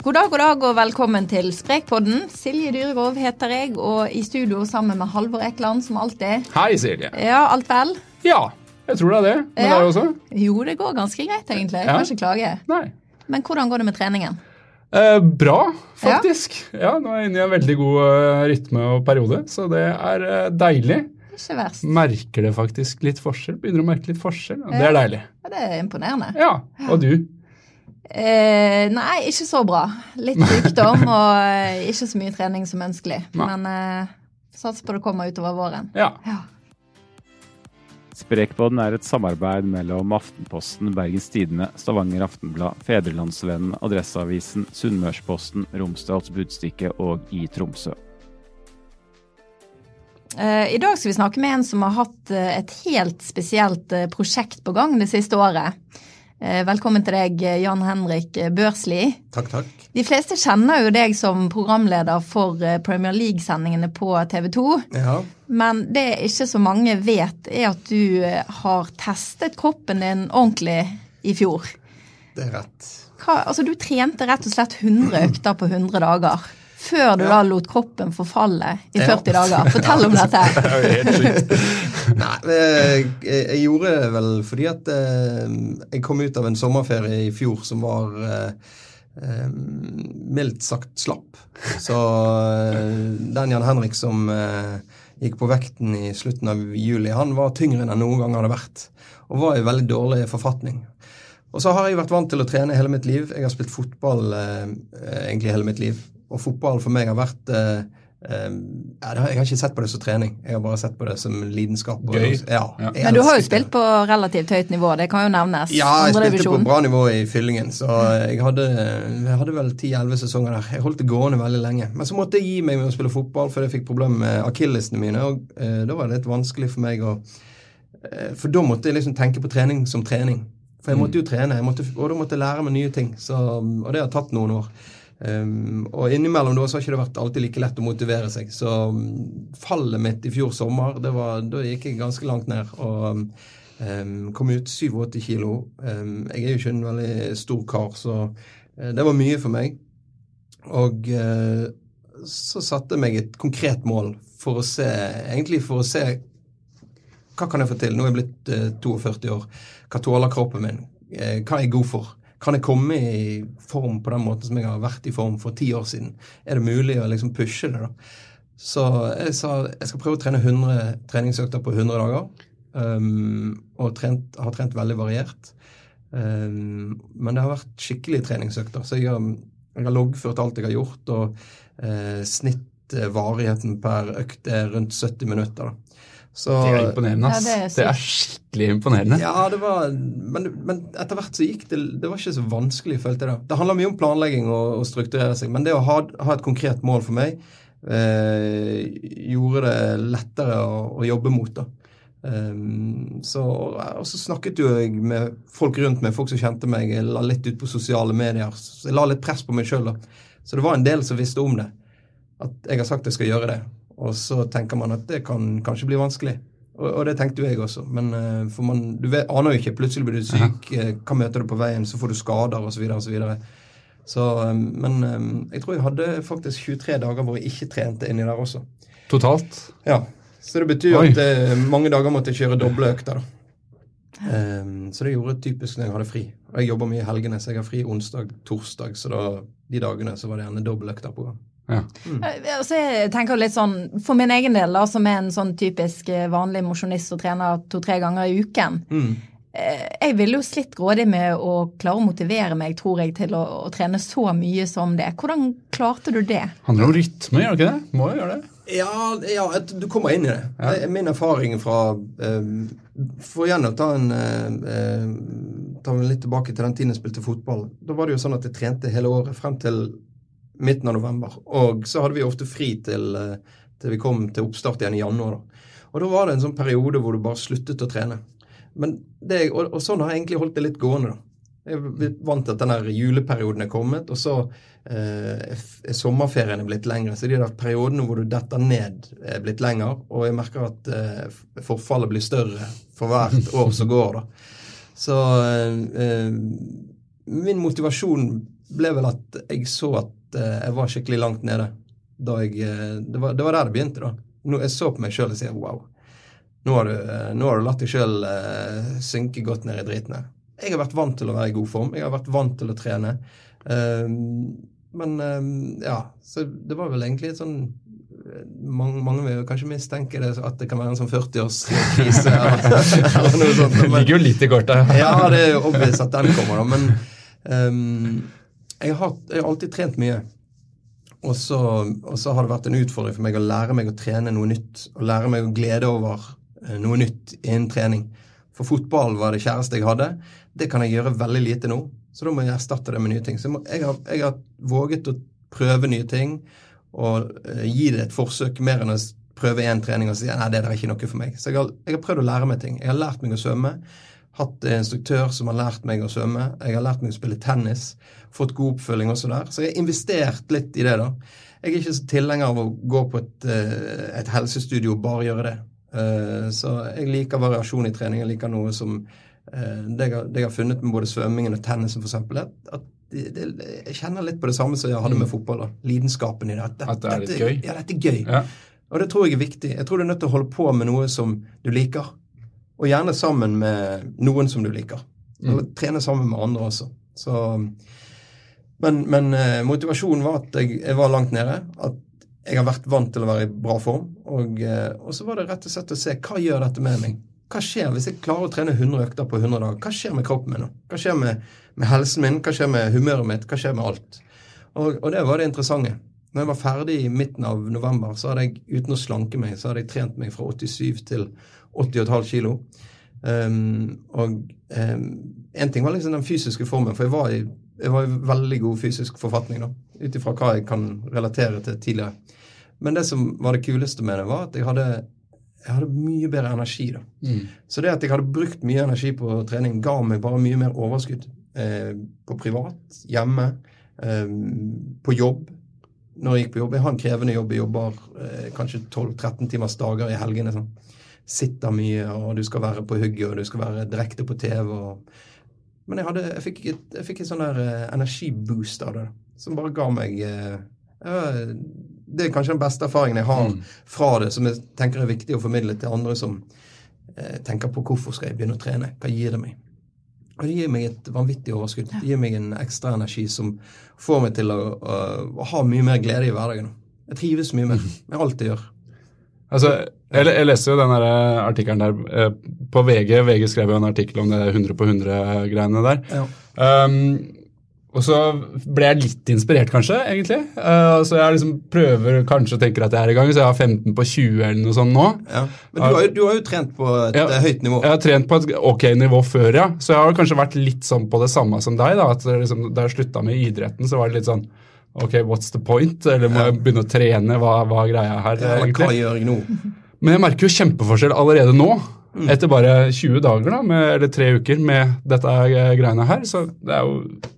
God dag, god dag og velkommen til Sprekpodden. Silje Dyregrov heter jeg, og i studio sammen med Halvor Ekland som alltid. Hei, Silje. Ja, alt vel? Ja, jeg tror det er det. Men Ja. deg også? Jo, det går ganske greit egentlig. Jeg Ja. kan ikke klage. Nei. Men hvordan går det med treningen? Eh, bra, faktisk. Ja. Nå er jeg inne i en veldig god uh, rytme og periode, så det er uh, deilig. Ikke verst. Merker det faktisk litt forskjell. Begynner å merke litt forskjell, det er deilig. Ja, det er imponerende. Ja, Og du? Eh, nei, ikke så bra. Litt sykdom og eh, ikke så mye trening som ønskelig. Nei. Men eh, sats på det kommer utover våren. Ja. Ja. Sprekpodden er et samarbeid mellom Aftenposten, Bergens Tidende, Stavanger Aftenblad, Fedrelandsvennen, Adresseavisen, Sunnmørsposten, Romsdals Budstikke og i Tromsø. Eh, I dag skal vi snakke med en som har hatt eh, et helt spesielt prosjekt på gang det siste året. Eh, Velkommen til deg, eh, Jan Henrik eh, Børsli. Takk, takk. De fleste kjenner jo deg som programleder for Premier League-sendingene på TV 2. Ja, Men det ikke så mange vet, er at du har testet kroppen din ordentlig i fjor. det er rett. Hva, altså, du trente rett og slett 100 økter på 100 dager. Før du da lot kroppen forfalle i Ja. 40 dager. Fortell om dette. Nei, jeg, jeg gjorde det vel fordi at eh, jeg kom ut av en sommerferie i fjor som var eh, eh, mildt sagt slapp. Så eh, den Jan Henrik som eh, gikk på vekten i slutten av juli, han var tyngre enn han noen gang hadde vært. Og var i veldig dårlig forfatning. Og så har jeg vært vant til å trene hele mitt liv. Jeg har spilt fotball eh, egentlig hele mitt liv. Og fotball for meg har vært eh, eh, Jeg har ikke sett på det som trening, jeg har bare sett på det som lidenskap. og- Gøy. Ja, Ja. Men du har jo spilt på relativt høyt nivå, det kan jo nevnes. Ja, jeg spilte spilte på bra nivå i fyllingen, så jeg hadde, jeg hadde vel 10-11 sesonger der. Jeg holdt det gående veldig lenge. Men så måtte jeg gi meg med å spille fotball, for jeg fikk problemer med akillesene mine. Og eh, da var det litt vanskelig for meg å eh, For da måtte jeg liksom tenke på trening som trening. For jeg måtte jo trene, jeg måtte, og da måtte jeg lære meg nye ting. Så, og det har tatt noen år. Um, og innimellom da så har ikke det vært alltid like lett å motivere seg. Så um, fallet mitt i fjor sommer, det var, da gikk jeg ganske langt ned. Og um, kom ut 87 kilo. Um, jeg er jo ikke en veldig stor kar, så uh, det var mye for meg. Og uh, så satte jeg meg et konkret mål for å se Egentlig for å se hva kan jeg få til? Nå er jeg blitt uh, 42 år. Hva tåler kroppen min? Eh, hva er jeg god for? Kan jeg komme i form på den måten som jeg har vært i form for ti år siden? Er det mulig å liksom pushe det, da? Så jeg sa jeg skal prøve å trene 100 treningsøkter på 100 dager. Um, og trent, har trent veldig variert. Um, men det har vært skikkelige treningsøkter. Så jeg har, jeg har loggført alt jeg har gjort, og eh, snittvarigheten per økt er rundt 70 minutter. da. Så, Det er imponerende, ass. Ja, det er det, er skikkelig imponerende. ja, det var Men, men etter hvert så gikk det Det var ikke så vanskelig, følte jeg da. Det handler mye om planlegging og, og strukturere seg, men det å ha, ha et konkret mål for meg eh, gjorde det lettere å, å jobbe mot, da. Um, så, og så snakket jo jeg med folk rundt meg, folk som kjente meg. Jeg la litt ut på sosiale medier. Så jeg la litt press på meg sjøl. Så det var en del som visste om det. At jeg har sagt jeg skal gjøre det. Og så tenker man at det kan kanskje bli vanskelig. Og, og det tenkte jo jeg også. Men eh, for man, du vet, aner jo ikke. Plutselig blir du syk. eh, hva møter du på veien? Så får du skader osv. Så, så, eh, Men jeg tror jeg hadde faktisk 23 dager hvor jeg ikke trente inni der også. Totalt. Ja, Så det betyr Oi. at mange dager måtte jeg kjøre doble økter. da. Um, så det gjorde typisk når jeg hadde fri. Og jeg jobber mye i helgene, så jeg har fri onsdag, torsdag. Så da, de dagene så var det gjerne dobbeltøkter på gang. Ja. Mm. Altså, jeg tenker litt sånn, For min egen del, da, som er en sånn typisk eh, vanlig mosjonist som trener to-tre ganger i uken Mm. eh, Jeg ville jo slitt grådig med å klare å motivere meg, tror jeg, til å, å trene så mye som det. Hvordan klarte du det? Handler om rytme, gjør det ikke det? Må jo gjøre det. Ja, ja et, du kommer inn i det. det er min erfaring fra eh, For igjen å ta en eh, eh, Ta meg litt tilbake til den tiden jeg spilte fotball. Da var det jo sånn at jeg trente hele året frem til midten av november. Og så hadde vi ofte fri til, eh, til vi kom til oppstart igjen i januar. Da. Og da var det en sånn periode hvor du bare sluttet å trene. Men det, og, og sånn har jeg egentlig holdt det litt gående. da. Jeg vant til at den juleperioden er kommet, og så eh, er sommerferien blitt lengre. Så de der periodene hvor du detter ned, er blitt lengre. Og jeg merker at eh, forfallet blir større for hvert år som går. da. Så eh, min motivasjon ble vel at jeg så at eh, jeg var skikkelig langt nede. Da jeg, eh, det, var, det, var, der det begynte. da. Nå, jeg så på meg sjøl og sier wow. Nå har, du, eh, nå har du latt deg sjøl synke godt ned i driten her. Jeg har vært vant til å være i god form. Jeg har vært vant til å trene. Uh, men uh, ja, så det var vel egentlig et sånn mange, mange vil kanskje mistenke det at det kan være en sånn 40-årskrise. eller, noe sånt. Det ligger jo litt i kortet. ja, det er jo obvious at den kommer, da. Men um, jeg, har, jeg, har, alltid trent mye. Og så, og så, har det vært en utfordring for meg å lære meg å trene noe nytt. Og lære meg å glede over eh, noe nytt innen trening. For fotball var det kjæreste jeg hadde. Det kan jeg gjøre veldig lite nå, så da må jeg erstatte det med nye ting. Så jeg har, jeg har våget å prøve nye ting og uh, gi det et forsøk mer enn å prøve én trening og si nei, det er ikke noe for meg. Så jeg har, jeg har, prøvd å lære meg ting. Jeg har lært meg å svømme. Hatt en instruktør som har lært meg å svømme. Jeg har lært meg å spille tennis. Fått god oppfølging også der. Så jeg har investert litt i det, da. Jeg er ikke så tilhenger av å gå på et, uh, et helsestudio og bare gjøre det. Uh, så jeg liker variasjon i trening. Jeg liker noe som Eh, det jeg, har, det jeg, har, funnet med både svømmingen og tennisen, f.eks., at det, det, jeg kjenner litt på det samme som jeg hadde med mm. fotball. da. Lidenskapen i det. At, at det er litt gøy? Ja, dette er gøy. Ja. Og det tror jeg er viktig. Jeg tror du er nødt til å holde på med noe som du liker. Og gjerne sammen med noen som du liker. Mm. Eller trene sammen med andre også. Så, men, men eh, motivasjonen var at jeg, jeg, var langt nede. At jeg har vært vant til å være i bra form. Og, eh, og så var det rett og slett å se hva gjør dette med meg. Hva skjer hvis jeg klarer å trene 100 økter på 100 dager? Hva skjer med kroppen min nå? Hva skjer med, med, helsen min? Hva skjer med humøret mitt? Hva skjer med alt? Og, og, det var det interessante. Når jeg var ferdig i midten av november, så hadde jeg uten å slanke meg, så hadde jeg trent meg fra 87 til 80,5 kilo. Um, og um, en ting var liksom den fysiske formen, for jeg var i, jeg var i veldig god fysisk forfatning, da. Ut ifra hva jeg kan relatere til tidligere. Men det som var det kuleste med det, var at jeg hadde jeg hadde mye bedre energi. da. Mm. Så det at jeg hadde brukt mye energi på trening, ga meg bare mye mer overskudd. Eh, på privat, hjemme, eh, på jobb. Når jeg gikk på jobb. Jeg har en krevende jobb. Jeg jobber eh, kanskje 12-13 timers dager i helgene. sånn. Sitter mye, og du skal være på hugget, og du skal være direkte på TV. Og... Men jeg, hadde, jeg, fikk et, jeg fikk et sånn der eh, energiboost av det, som bare ga meg eh, det er kanskje den beste erfaringen jeg har mm. fra det, som jeg tenker er viktig å formidle til andre som eh, tenker på hvorfor skal jeg begynne å trene. Hva gir det meg? Og Det gir meg et vanvittig overskudd. Det gir meg en ekstra energi som får meg til å, å, å ha mye mer glede i hverdagen. Jeg trives mye mer med alt jeg gjør. Altså, jeg, jeg leser jo den eh, artikkelen der eh, på VG. VG skrev jo en artikkel om det 100 på 100-greiene der. Ja. Um, og så ble jeg litt inspirert, kanskje, egentlig. Uh, så jeg liksom prøver kanskje og tenker at jeg er i gang, så jeg har 15 på 20 eller noe sånt nå. Ja. Men du har, jo, du har, jo trent på et ja, eh, høyt nivå. Jeg har trent på et ok nivå før, ja. Så jeg har kanskje vært litt sånn på det samme som deg. da, at liksom, Da jeg slutta med idretten, så var det litt sånn Ok, what's the point? Eller må ja. jeg begynne å trene? Hva, hva greia her, ja, egentlig? Hva gjør jeg nå? Men jeg merker jo kjempeforskjell allerede nå. Mm. Etter bare 20 dager, da, med, eller tre uker med dette greiene her. Så det er jo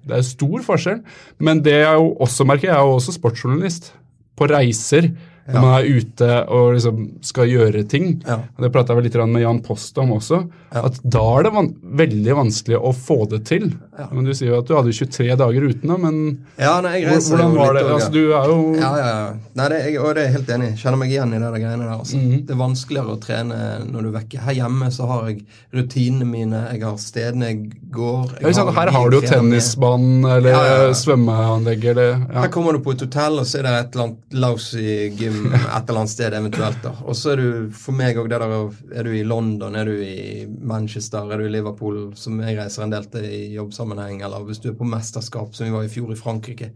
det er stor forskjell. Men det jeg jo også merker, jeg er jo også sportsjournalist. På reiser når ja. man er ute og liksom skal gjøre ting. Ja. og Det prata jeg litt med Jan Post om også. Ja. At da er det van veldig vanskelig å få det til. Men Du sier jo at du hadde 23 dager uten, det, men ja, nei, hvordan var det? Altså, du er jo Ja, ja, ja. Nei, det, jeg, og det er jeg helt enig i. Kjenner meg igjen i det der greiene der. Altså. Mm -hmm. Det er vanskeligere å trene når du er vekke. Her hjemme så har jeg rutinene mine, jeg har stedene jeg går. Jeg har her har du jo tennisbanen eller svømmeanlegg eller Her kommer du på et hotell, og så er det et eller annet lousy gym et eller annet sted eventuelt. da. Og så er du for meg òg det der Er du i London, er du i Manchester, er du i Liverpool, som jeg reiser en del til i jobbsammenheng, eller hvis du er på mesterskap, som vi var i fjor i Frankrike.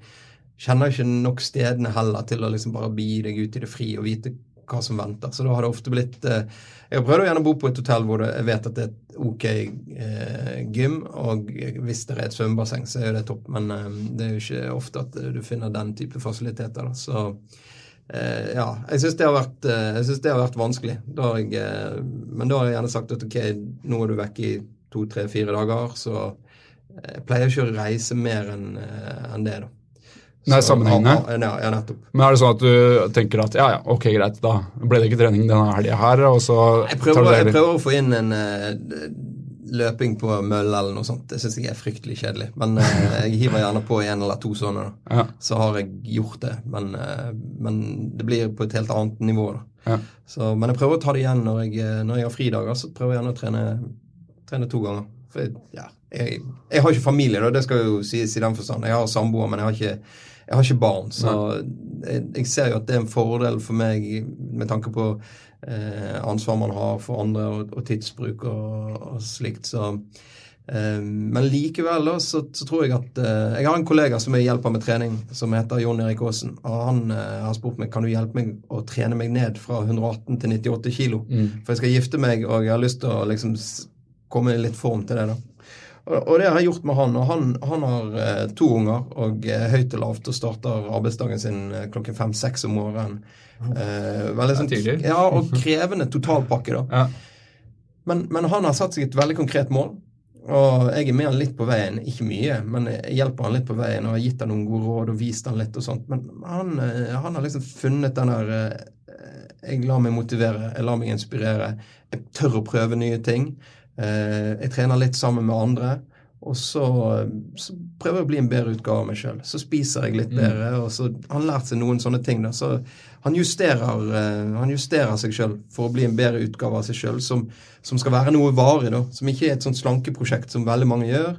kjenner ikke nok stedene heller til å liksom bare begi deg ut i det fri og vite hva som venter. Så da har det ofte blitt eh, Jeg prøvd å gjerne bo på et hotell hvor jeg vet at det er et ok eh, gym, og hvis det er et svømmebasseng, så er det topp, men eh, det er jo ikke ofte at du finner den type fasiliteter. da, så Eh, ja, jeg syns det, har eh, det har vært vanskelig. Da jeg, eh, men da har jeg gjerne sagt at ok, nå er du vekke i to, tre, fire dager, så jeg pleier ikke å reise mer enn en det, da. Nei, sammenhengende. Ja, ja, nettopp. Men er det sånn at du tenker at ja, ja, ok, greit, da ble det ikke trening denne helga her, og så Jeg prøver, jeg prøver å få inn en eh, løping på mølle eller noe sånt. Det syns jeg er fryktelig kjedelig. Men eh, jeg hiver gjerne på en eller to sånne. da. Ja. Så har jeg gjort det. Men, eh, men det blir på et helt annet nivå. Ja. Så, men jeg prøver å ta det igjen når jeg, eh, når jeg har fridager. Så prøver jeg gjerne å trene, trene to ganger. For jeg, ja, jeg, jeg har ikke familie, da, det skal jo sies i den forstand. Jeg har samboer, men jeg har ikke, jeg har ikke barn. Så jeg ser jo at det er en fordel for meg med tanke på eh, ansvar man har for andre, og, og tidsbruk og, og slikt. Så, eh, men likevel da, så, så tror jeg at eh, Jeg har en kollega som jeg hjelper med trening, som heter Jon Erik Aasen. Og han eh, har spurt meg kan du hjelpe meg å trene meg ned fra 118 til 98 kilo. For jeg skal gifte meg, og jeg har lyst til å liksom komme i litt form til det. da. Og, det har jeg gjort med han. Og han, han har eh, to unger og eh, høyt og lavt og starter arbeidsdagen sin eh, klokken fem-seks om morgenen. Eh, veldig sånn, ja, og krevende totalpakke, da. Ja. Men, men han har satt seg et veldig konkret mål. Og jeg er med han litt på veien. Ikke mye, men jeg hjelper han litt på veien og har gitt han noen gode råd og vist han litt og sånt. Men han, han har liksom funnet den der Jeg lar meg motivere, jeg lar meg inspirere. Jeg tør å prøve nye ting. Eh, Jeg trener litt sammen med andre. Og så, så prøver jeg å bli en bedre utgave av meg sjøl. Så spiser jeg litt bedre. og så Han har lært seg noen sånne ting. da, så Han justerer, eh, han justerer seg sjøl for å bli en bedre utgave av seg sjøl, som, som skal være noe varig. da, Som ikke er et sånt slankeprosjekt som veldig mange gjør.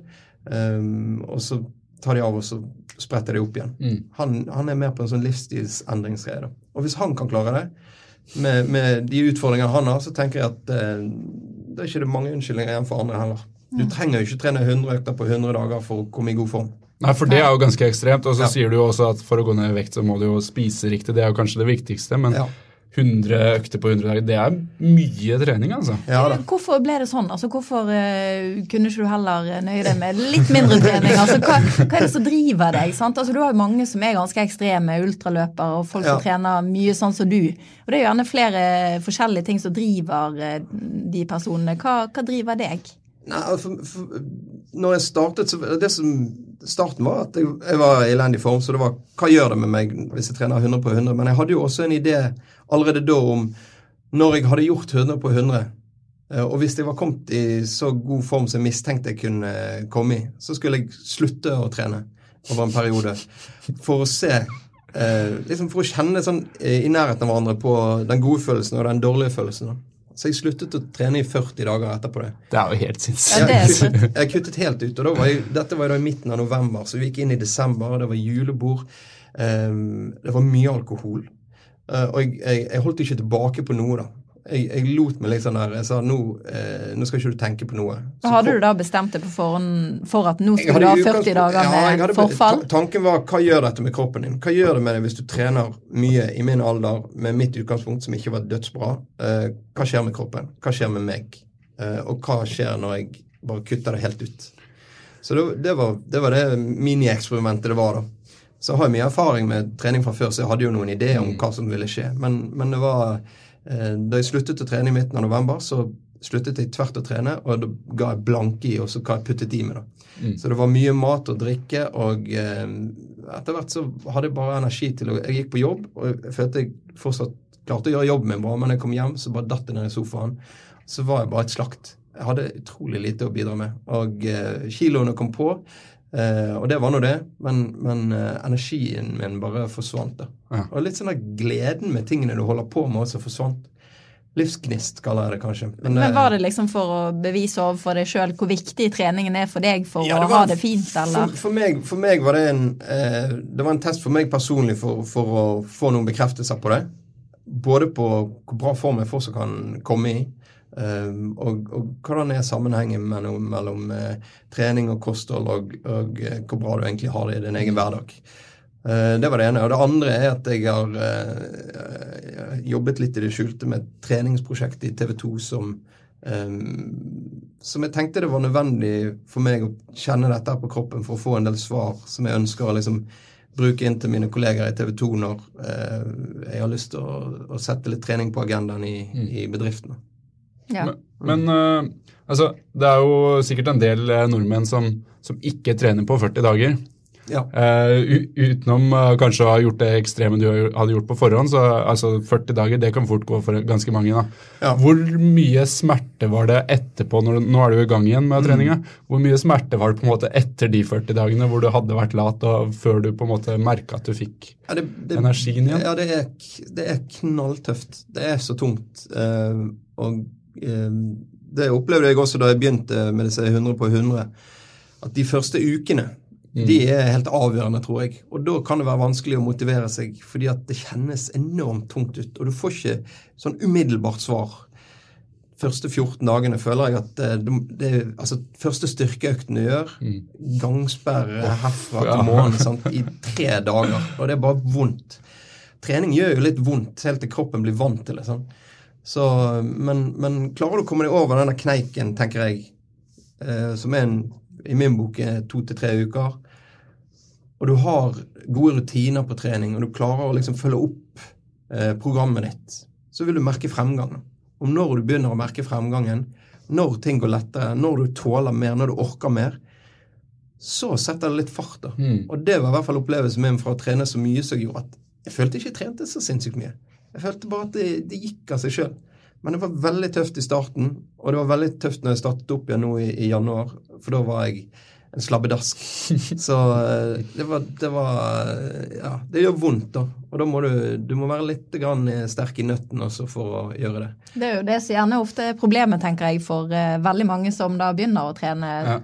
Um, og så tar de av og så spretter de opp igjen. Han, han er mer på en sånn livsstilsendringsgreie. Og hvis han kan klare det, med, med de utfordringene han har, så tenker jeg at eh, det er ikke det mange unnskyldninger igjen for andre heller. Du trenger jo ikke trene 100 økter på 100 dager for å komme i god form. Nei, for det er jo ganske ekstremt. Og så Ja. sier du jo også at for å gå ned i vekt, så må du jo spise riktig. Det er jo kanskje det viktigste, men Ja. 100 økter på 100 dager, det er mye trening, altså. Ja da. Hvorfor ble det sånn? Altså, hvorfor uh, kunne ikke du heller nøye deg med litt mindre trening? Altså, hva, hva er det som driver deg? Sant? Altså, du har jo mange som er ganske ekstreme ultraløpere, og folk som trener mye sånn som du. Og det er jo gjerne flere forskjellige ting som driver eh, de personene. Hva, hva driver deg? Nei, for, for, når jeg startet, så det som Starten var at jeg, jeg var i elendig form, så det var hva gjør det med meg hvis jeg trener 100 på 100? Men jeg hadde jo også en idé allerede da om når jeg hadde gjort 100 på 100, eh, og hvis jeg var kommet i så god form som jeg mistenkte jeg kunne komme i, så skulle jeg slutte å trene over en periode for å se eh, liksom For å kjenne sånn eh, i nærheten av hverandre på den gode følelsen og den dårlige følelsen. Så jeg sluttet å trene i 40 dager etterpå det. Det er jo helt Ja, sinnssykt. er Jeg jeg kuttet helt ut. og da var jeg, Dette var i midten av november, så vi gikk inn i desember, og det var julebord. Um, det var mye alkohol. Uh, og jeg, jeg, jeg holdt ikke tilbake på noe, da. Jeg, jeg lot meg litt sånn der Jeg sa nå, eh, nå skal ikke du tenke på noe. Så Hadde for, du da bestemt deg på forhånd for at nå skulle du ha 40 dager dager ja, med hadde- forfall? Tanken var hva gjør dette med kroppen din? Hva gjør det med deg hvis du trener mye i min alder med mitt utgangspunkt, som ikke var dødsbra? Eh, hva skjer med kroppen? Hva skjer med meg? Eh, og hva skjer når jeg bare kutter det helt ut? Så det, det, var, det var det minieksperimentet det var, da. Så jeg har jeg mye erfaring med trening fra før, så jeg hadde jo noen ideer om hva som ville skje. Men, men det var Da jeg sluttet å trene i midten av november, så sluttet jeg tvert å trene, og da ga jeg blanke i, og så hva jeg puttet i meg, da. Så det var mye mat og drikke, og eh, etter hvert så hadde jeg bare energi til å Jeg gikk på jobb, og jeg følte jeg fortsatt klarte å gjøre jobben min bra, men jeg kom hjem, så bare datt jeg ned i sofaen. Så var jeg bare et slakt. Jeg hadde utrolig lite å bidra med. Og eh, kiloene kom på, eh, og det var nå det, men, men eh, energien min bare forsvant. da. Ja. Og litt sånn der gleden med tingene du holder på med, også forsvant. Livsgnist, kaller jeg det kanskje. Men men var det liksom for å bevise overfor deg sjøl hvor viktig treningen er for deg for Ja, å ha det fint, eller? For, for, meg, for meg var det en eh, Det var en test for meg personlig for, for å få noen bekreftelser på det. Både på hvor bra form jeg fortsatt kan komme i, eh, og, og hvordan er sammenhengen mellom, mellom eh, trening og kosthold, og, og eh, hvor bra du egentlig har det i din egen hverdag. Eh, Det var det ene. Og det andre er at jeg har eh, jobbet litt i det skjulte med et treningsprosjekt i TV 2 som eh, som jeg tenkte det var nødvendig for meg å kjenne dette på kroppen for å få en del svar som jeg ønsker å liksom bruke inn til mine kolleger i TV 2 når jeg har lyst til å, å sette litt trening på agendaen i, i bedriftene. Ja. Men, men eh, altså, det er jo sikkert en del eh, nordmenn som, som ikke trener på 40 dager. Ja. Uh, utenom uh, kanskje å ha gjort det ekstreme du hadde gjort på forhånd, så altså 40 dager det kan fort gå for ganske mange. da. Ja. Hvor mye smerte var det etterpå, når, nå er du i gang igjen med treninga, hvor mye smerte var det på en måte etter de 40 dagene hvor du hadde vært lat, og før du på en måte merka at du fikk Ja, det, det, energien igjen? Ja, det er, det er knalltøft. Det er så tungt. Uh, og det opplevde jeg også da jeg begynte med disse 100 på 100. At de første ukene de er helt avgjørende, tror jeg. Og da kan det være vanskelig å motivere seg, fordi at det kjennes enormt tungt ut. Og du får ikke sånn umiddelbart svar. Første 14 dagene føler jeg at eh, det, det, altså, første styrkeøkten du gjør, gangsperre herfra til månen i tre dager. Og det er bare vondt. Trening gjør jo litt vondt helt til kroppen blir vant til det. Sant? Så, men, men klarer du å komme deg over denne kneiken, tenker jeg, eh, som er en, i min bok to til tre uker, og du har gode rutiner på trening, og du klarer å liksom følge opp eh, programmet ditt, så vil du merke fremgang. Og når du begynner å merke fremgangen, når ting går lettere, når du tåler mer, når du orker mer, så setter det litt fart. da. Og det var i hvert fall opplevelsen min fra å trene så mye som gjorde at jeg følte ikke jeg trente så sinnssykt mye. Jeg følte bare at det, det gikk av seg sjøl. Men det var veldig tøft i starten, og det var veldig tøft når jeg startet opp igjen nå i, i januar, for da var jeg en slabbedask. Så eh, det var, det var eh, Ja, det gjør vondt, da. Og da må du, du må være litt grann eh, sterk i nøtten også for å gjøre det. Det er jo det som gjerne ofte er problemet, tenker jeg, for veldig mange som da begynner å trene. Ja.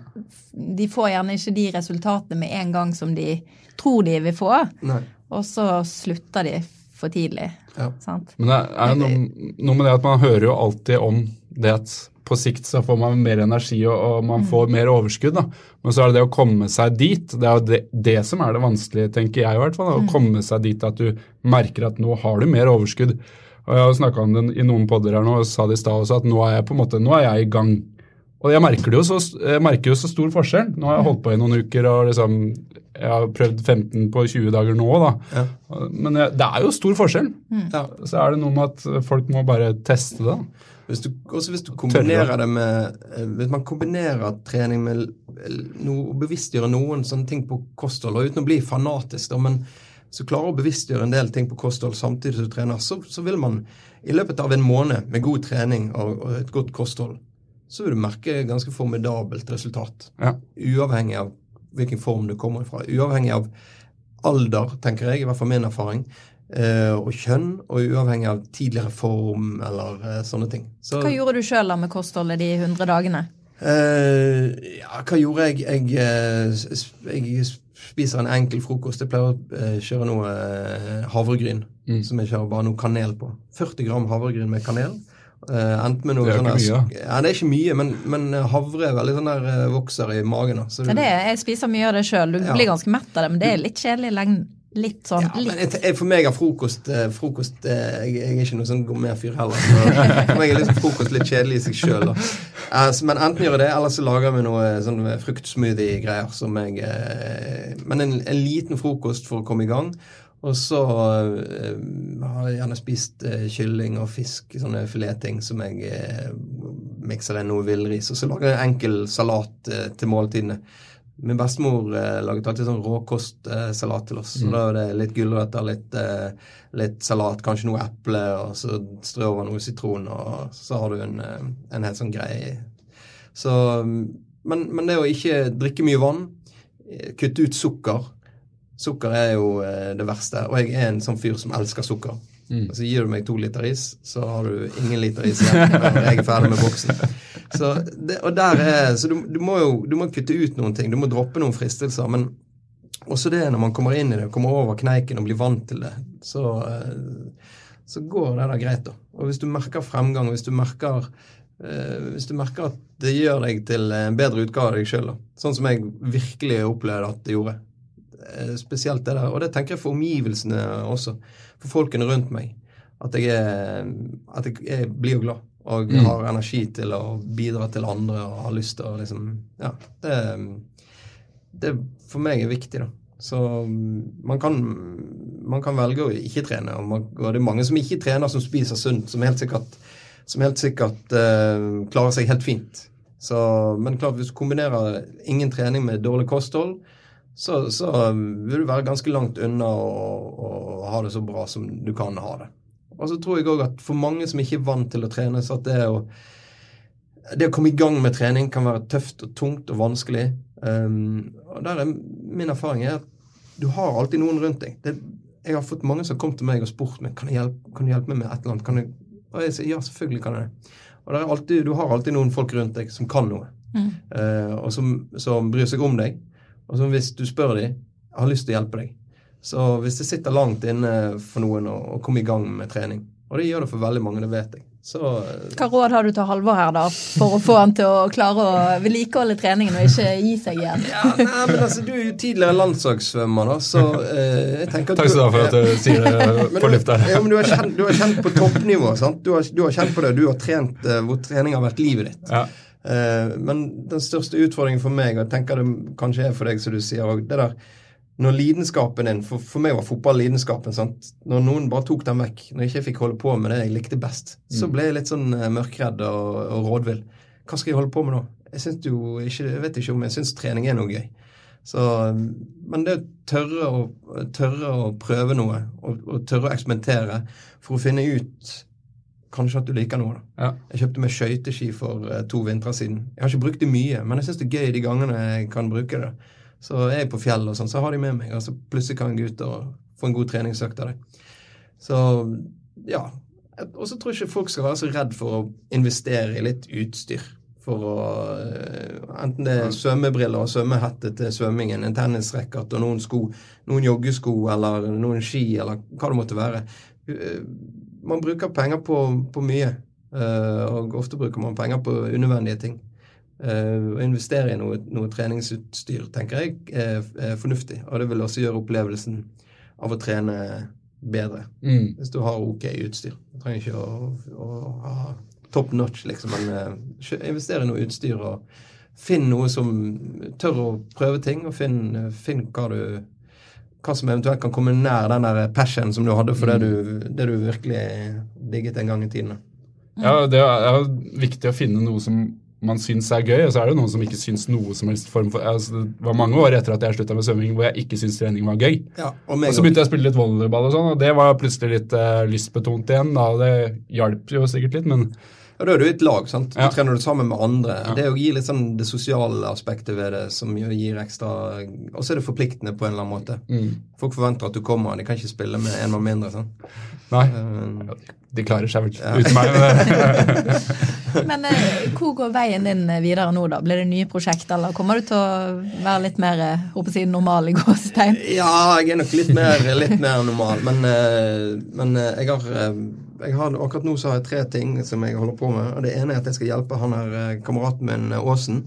De får gjerne ikke de resultatene med en gang som de tror de vil få, Nei. og så slutter de for tidlig. Ja. Sant? Men det er jo noe, noe med det at man hører jo alltid om det at på sikt så får man mer energi og, og man får mer overskudd. da. Men så er det det å komme seg dit. Det er jo det, det som er det vanskelige, tenker jeg i hvert fall. da, Å komme seg dit at du merker at nå har du mer overskudd. Og Jeg har snakka om det i noen podder her nå og sa det i stad også, at nå er jeg på en måte, nå er jeg i gang. Og jeg merker, det jo så, jeg merker jo så stor forskjell. Nå har jeg holdt på i noen uker og liksom, jeg har prøvd 15 på 20 dager nå. da. Ja. Men det er jo stor forskjell. Ja. Så er det noe med at folk må bare teste det. Hvis du, også hvis du kombinerer det med eh, Hvis man kombinerer trening med noe, å bevisstgjøre noen sånne ting på kosthold, og uten å bli fanatisk, da, men så klarer å bevisstgjøre en del ting på kosthold samtidig som du trener, så, så vil man i løpet av en måned med god trening og, og et godt kosthold, så vil du merke ganske formidabelt resultat. Ja. Uavhengig av hvilken form du kommer fra. Uavhengig av alder, tenker jeg, i hvert fall min erfaring. eh, og kjønn, og uavhengig av tidligere form eller eh, sånne ting. Så, Hva gjorde du sjøl med kostholdet de 100 dagene? Eh, ja, hva gjorde jeg? Jeg, jeg spiser en enkel frokost. Jeg pleier å kjøre noe havregryn havregryn, som jeg kjører bare noe kanel på. 40 gram havregryn med kanel. Eh, enten med noe Det er sånn ikke mye, Ja, det er ikke mye, men, men havre er veldig sånn der eh, vokser i magen. Så Ja, det, er- jeg spiser mye av det sjøl. Du Ja. blir ganske mett av det, men det er litt kjedelig i lengden. Litt sånn. Ja, litt. jeg, jeg, for meg er frokost, eh, frokost eh, jeg, jeg er ikke noen sånn gourmetfyr heller. Så for meg er liksom frokost litt kjedelig i seg sjøl. men enten gjør jeg det, eller så lager vi noe sånn fruktsmoothie-greier. som jeg, eh, Men en, en liten frokost for å komme i gang. Og så eh, har jeg gjerne spist eh, kylling og fisk, sånne filetting som jeg eh, mikser det noe villris. Og så lager jeg en enkel salat til måltidene. Min bestemor laget alltid sånn råkostsalat til oss. Så da er det litt gulrøtter, litt, litt salat, kanskje noe eple, og så strø over noe sitron, og så har du en, en helt sånn greie. Så, men, men det å ikke drikke mye vann, kutte ut sukker Sukker er jo eh, det verste, og jeg er en sånn fyr som elsker sukker. Så gir du meg to liter is, så har du ingen liter is igjen når jeg er ferdig med boksen. Så, det, er, så du, du må jo du må kutte ut noen ting. Du må droppe noen fristelser. Men også det når man kommer inn i det, kommer over kneiken og blir vant til det, så, eh, så går det da greit. da. Og hvis du merker fremgang, hvis du merker eh, hvis du merker at det gjør deg til en bedre utgave av deg sjøl, sånn som jeg virkelig opplevde at det gjorde spesielt det der. Og det tenker jeg for omgivelsene også. For folkene rundt meg. At jeg, er, at jeg, jeg blir glad. Og Mm. har energi til å bidra til andre og har lyst til å liksom Ja. Det, det for meg er viktig, da. Så mm, man kan, man kan velge å ikke trene. Og, man, og det er mange som ikke trener, som spiser sunt, som helt sikkert, som helt sikkert uh, klarer seg helt fint. Så, men klart, hvis du kombinerer ingen trening med dårlig kosthold, så, så um, vil du være ganske langt unna å, å ha det så bra som du kan ha det. Og så tror jeg òg at for mange som ikke er vant til å trene, så at det å, det å komme i gang med trening kan være tøft og tungt og vanskelig. Um, og der er min erfaring er at du har alltid noen rundt deg. Det, jeg har fått mange som har kommet til meg og spurt meg kan, jeg hjelpe, kan du hjelpe meg med et eller annet. Og jeg sier ja, selvfølgelig kan jeg det. Og alltid, du har alltid noen folk rundt deg som kan noe, eh, og som, som bryr seg om deg. Og som hvis du spør dem, har lyst til å hjelpe deg. Så hvis det sitter langt inne for noen å, å komme i gang med trening, og det gjør det for veldig mange, det vet jeg, så eh, Hva råd har du til Halvor her, da, for å få han til å klare å vedlikeholde treningen og ikke gi seg igjen? ja, nei, men altså, Du er jo tidligere landslagssvømmer, da, så eh, jeg tenker at Takk skal du ha for at du sier det på lufta. Ja, men du har kjent, du har kjent på toppnivå. sant? Du har, du har kjent på det. Du har trent eh, hvor trening har vært livet ditt. Ja. Eh, men den største utfordringen for meg, og jeg tenker det kanskje er for deg, som du sier òg, det der når lidenskapen din For, for meg var fotball lidenskapen. sant? Når noen bare tok den vekk, når jeg ikke fikk holde på med det jeg likte best, så ble jeg litt sånn eh, mørkredd og, og rådvill. Hva skal jeg holde på med nå? Jeg jo ikke, jeg vet ikke om jeg syns trening er noe gøy. Så, men det å tørre å, tørre å prøve noe, og, og tørre å eksperimentere for å finne ut kanskje at du liker noe. da. Ja. Jeg kjøpte meg skøyteski for eh, to vintre siden. Jeg har ikke brukt det mye, men jeg syns det er gøy de gangene jeg kan bruke det. Så er jeg på fjellet, og sånn, så har de med meg, og så plutselig kan jeg gå ut og få en god treningsøkt av det. Så ja. Og så tror jeg ikke folk skal være så redd for å investere i litt utstyr. For å eh, Enten det er svømmebriller og svømmehette til svømmingen, en tennisracket og noen sko, noen joggesko eller noen ski eller hva det måtte være. Man bruker penger på, på mye, eh, og ofte bruker man penger på unødvendige ting. Eh, Å investere i noe, noe treningsutstyr tenker jeg er, er fornuftig, og det vil også gjøre opplevelsen av å trene bedre. Mm. Hvis du har ok utstyr. Du trenger ikke å, å ha top notch, liksom, men eh, investere i noe utstyr og finn noe som tør å prøve ting, og finn, finn hva du hva som eventuelt kan komme nær den der passion som du hadde for det, du, det du virkelig digget en gang i tiden. Ja, det er viktig å finne noe som man syns er gøy, og så er det noen som ikke syns noe som helst form for altså, Det var mange år etter at jeg slutta med svømming hvor jeg ikke syntes trening var gøy. Ja, og Og så begynte jeg å spille litt volleyball, og sånn, og det var plutselig litt uh, lystbetont igjen. da, Det hjalp jo sikkert litt, men Og da er du i et lag, sant? Ja. Du trener du sammen med andre. Ja. Det å gi litt sånn det sosiale aspektet ved det som gir ekstra Og så er det forpliktende på en eller annen måte. mm, Folk forventer at du kommer, de kan ikke spille med en mann mindre. sånn. nei. Uh, De klarer seg vel uten meg. Men, eh, hvor går veien din videre nå, da? Blir det nye prosjekt, eller kommer du til å være litt mer eh, håper jeg normal i gåsetegn? Ja, jeg er nok litt mer, litt mer normal, men, uh, men eh, jeg har eh, jeg har, akkurat nå så har jeg tre ting som jeg holder på med. og Det ene er at jeg skal hjelpe han her eh, kameraten min eh, Åsen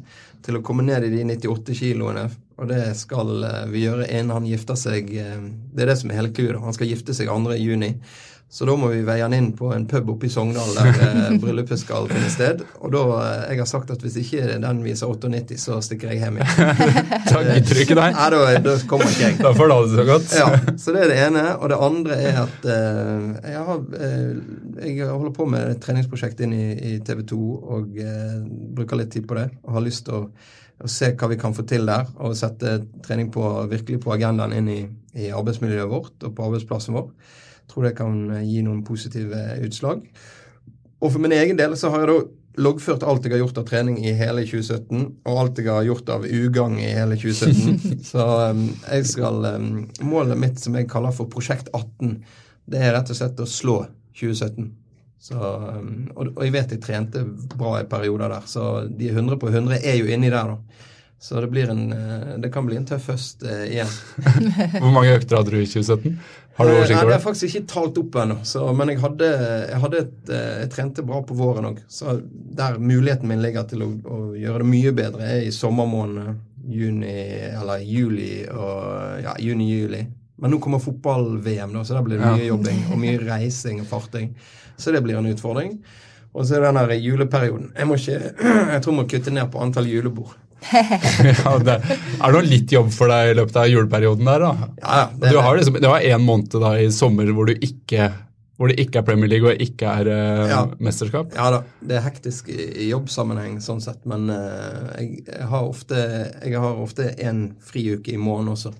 til å komme ned i de 98 kiloene. Og det skal eh, vi gjøre innen han gifter seg. eh, Det er det som er hele clouet. Han skal gifte seg 2. juni. Så da må vi veie han inn på en pub oppe i Sogndal der eh, bryllupet skal finne sted. Og da eh, jeg har sagt at hvis ikke den viser 98, så stikker jeg hjem igjen. da trykker ikke deg. Nei, da, da kommer ikke jeg. Da får du ha det så godt. Ja, så det er det ene. Og det andre er at eh, jeg, har, eh, jeg holder på med et treningsprosjekt inn i, i TV 2 og eh, bruker litt tid på det. Og har lyst til å, å se hva vi kan få til der, og sette trening på, virkelig på agendaen inn i, i arbeidsmiljøet vårt og på arbeidsplassen vår. Tror det kan eh, gi noen positive utslag. Og for min egen del så har jeg da loggført alt jeg har gjort av trening i hele 2017, og alt jeg har gjort av ugagn i hele 2017. så um, jeg skal um, Målet mitt, som jeg kaller for Prosjekt 18, det er rett og slett å slå 2017. Så, um, og, og jeg vet jeg trente bra i perioder der, så de 100 på 100 er jo inni der, da. Så det, blir en, eh, det kan bli en tøff høst eh, igjen. Hvor mange økter hadde du i 2017? Har du Eh, oversikt over det er det? faktisk ikke talt opp ennå. Men jeg hadde, jeg, hadde et, eh, jeg trente bra på våren òg. Så der muligheten min ligger til å, å gjøre det mye bedre, er i sommermånedene. juni, eller juli og ja, juni-juli. Men nå kommer fotball-VM, da, så der blir det mye jobbing og mye reising og farting. Så det blir en utfordring. Og så er det den juleperioden. Jeg, må ikke, jeg tror jeg må kutte ned på antall julebord. Ja, det, er noe litt jobb for deg i løpet av juleperioden der, da? Ja, det, Du har liksom, det var én måned da i sommer hvor, du ikke, hvor det ikke er Premier League og ikke er uh, Ja. mesterskap. Ja da, det er hektisk i i jobbsammenheng sånn sett, men uh, jeg, jeg har ofte Jeg har ofte en friuke i måneden også.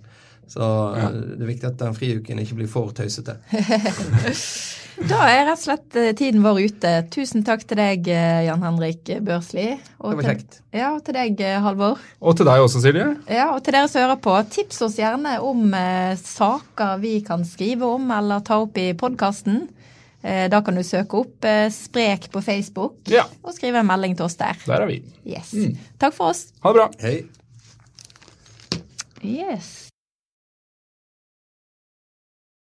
Så ja. det er viktig at den friuken ikke blir for tøysete. Da er rett og slett eh, tiden vår ute. Tusen takk til deg, eh, Jan Henrik Børsli. Og Det var til- kjekt. Ja, og til deg, eh, Halvor. Og til deg også, Silje. Ja, og til dere som hører på, tips oss gjerne om eh, saker vi kan skrive om eller ta opp i podkasten. Eh, da kan du søke opp eh, Sprek på Facebook Ja. og skrive en melding til oss der. Der er vi. Yes. Takk for oss. Ha det bra. Hei. Yes.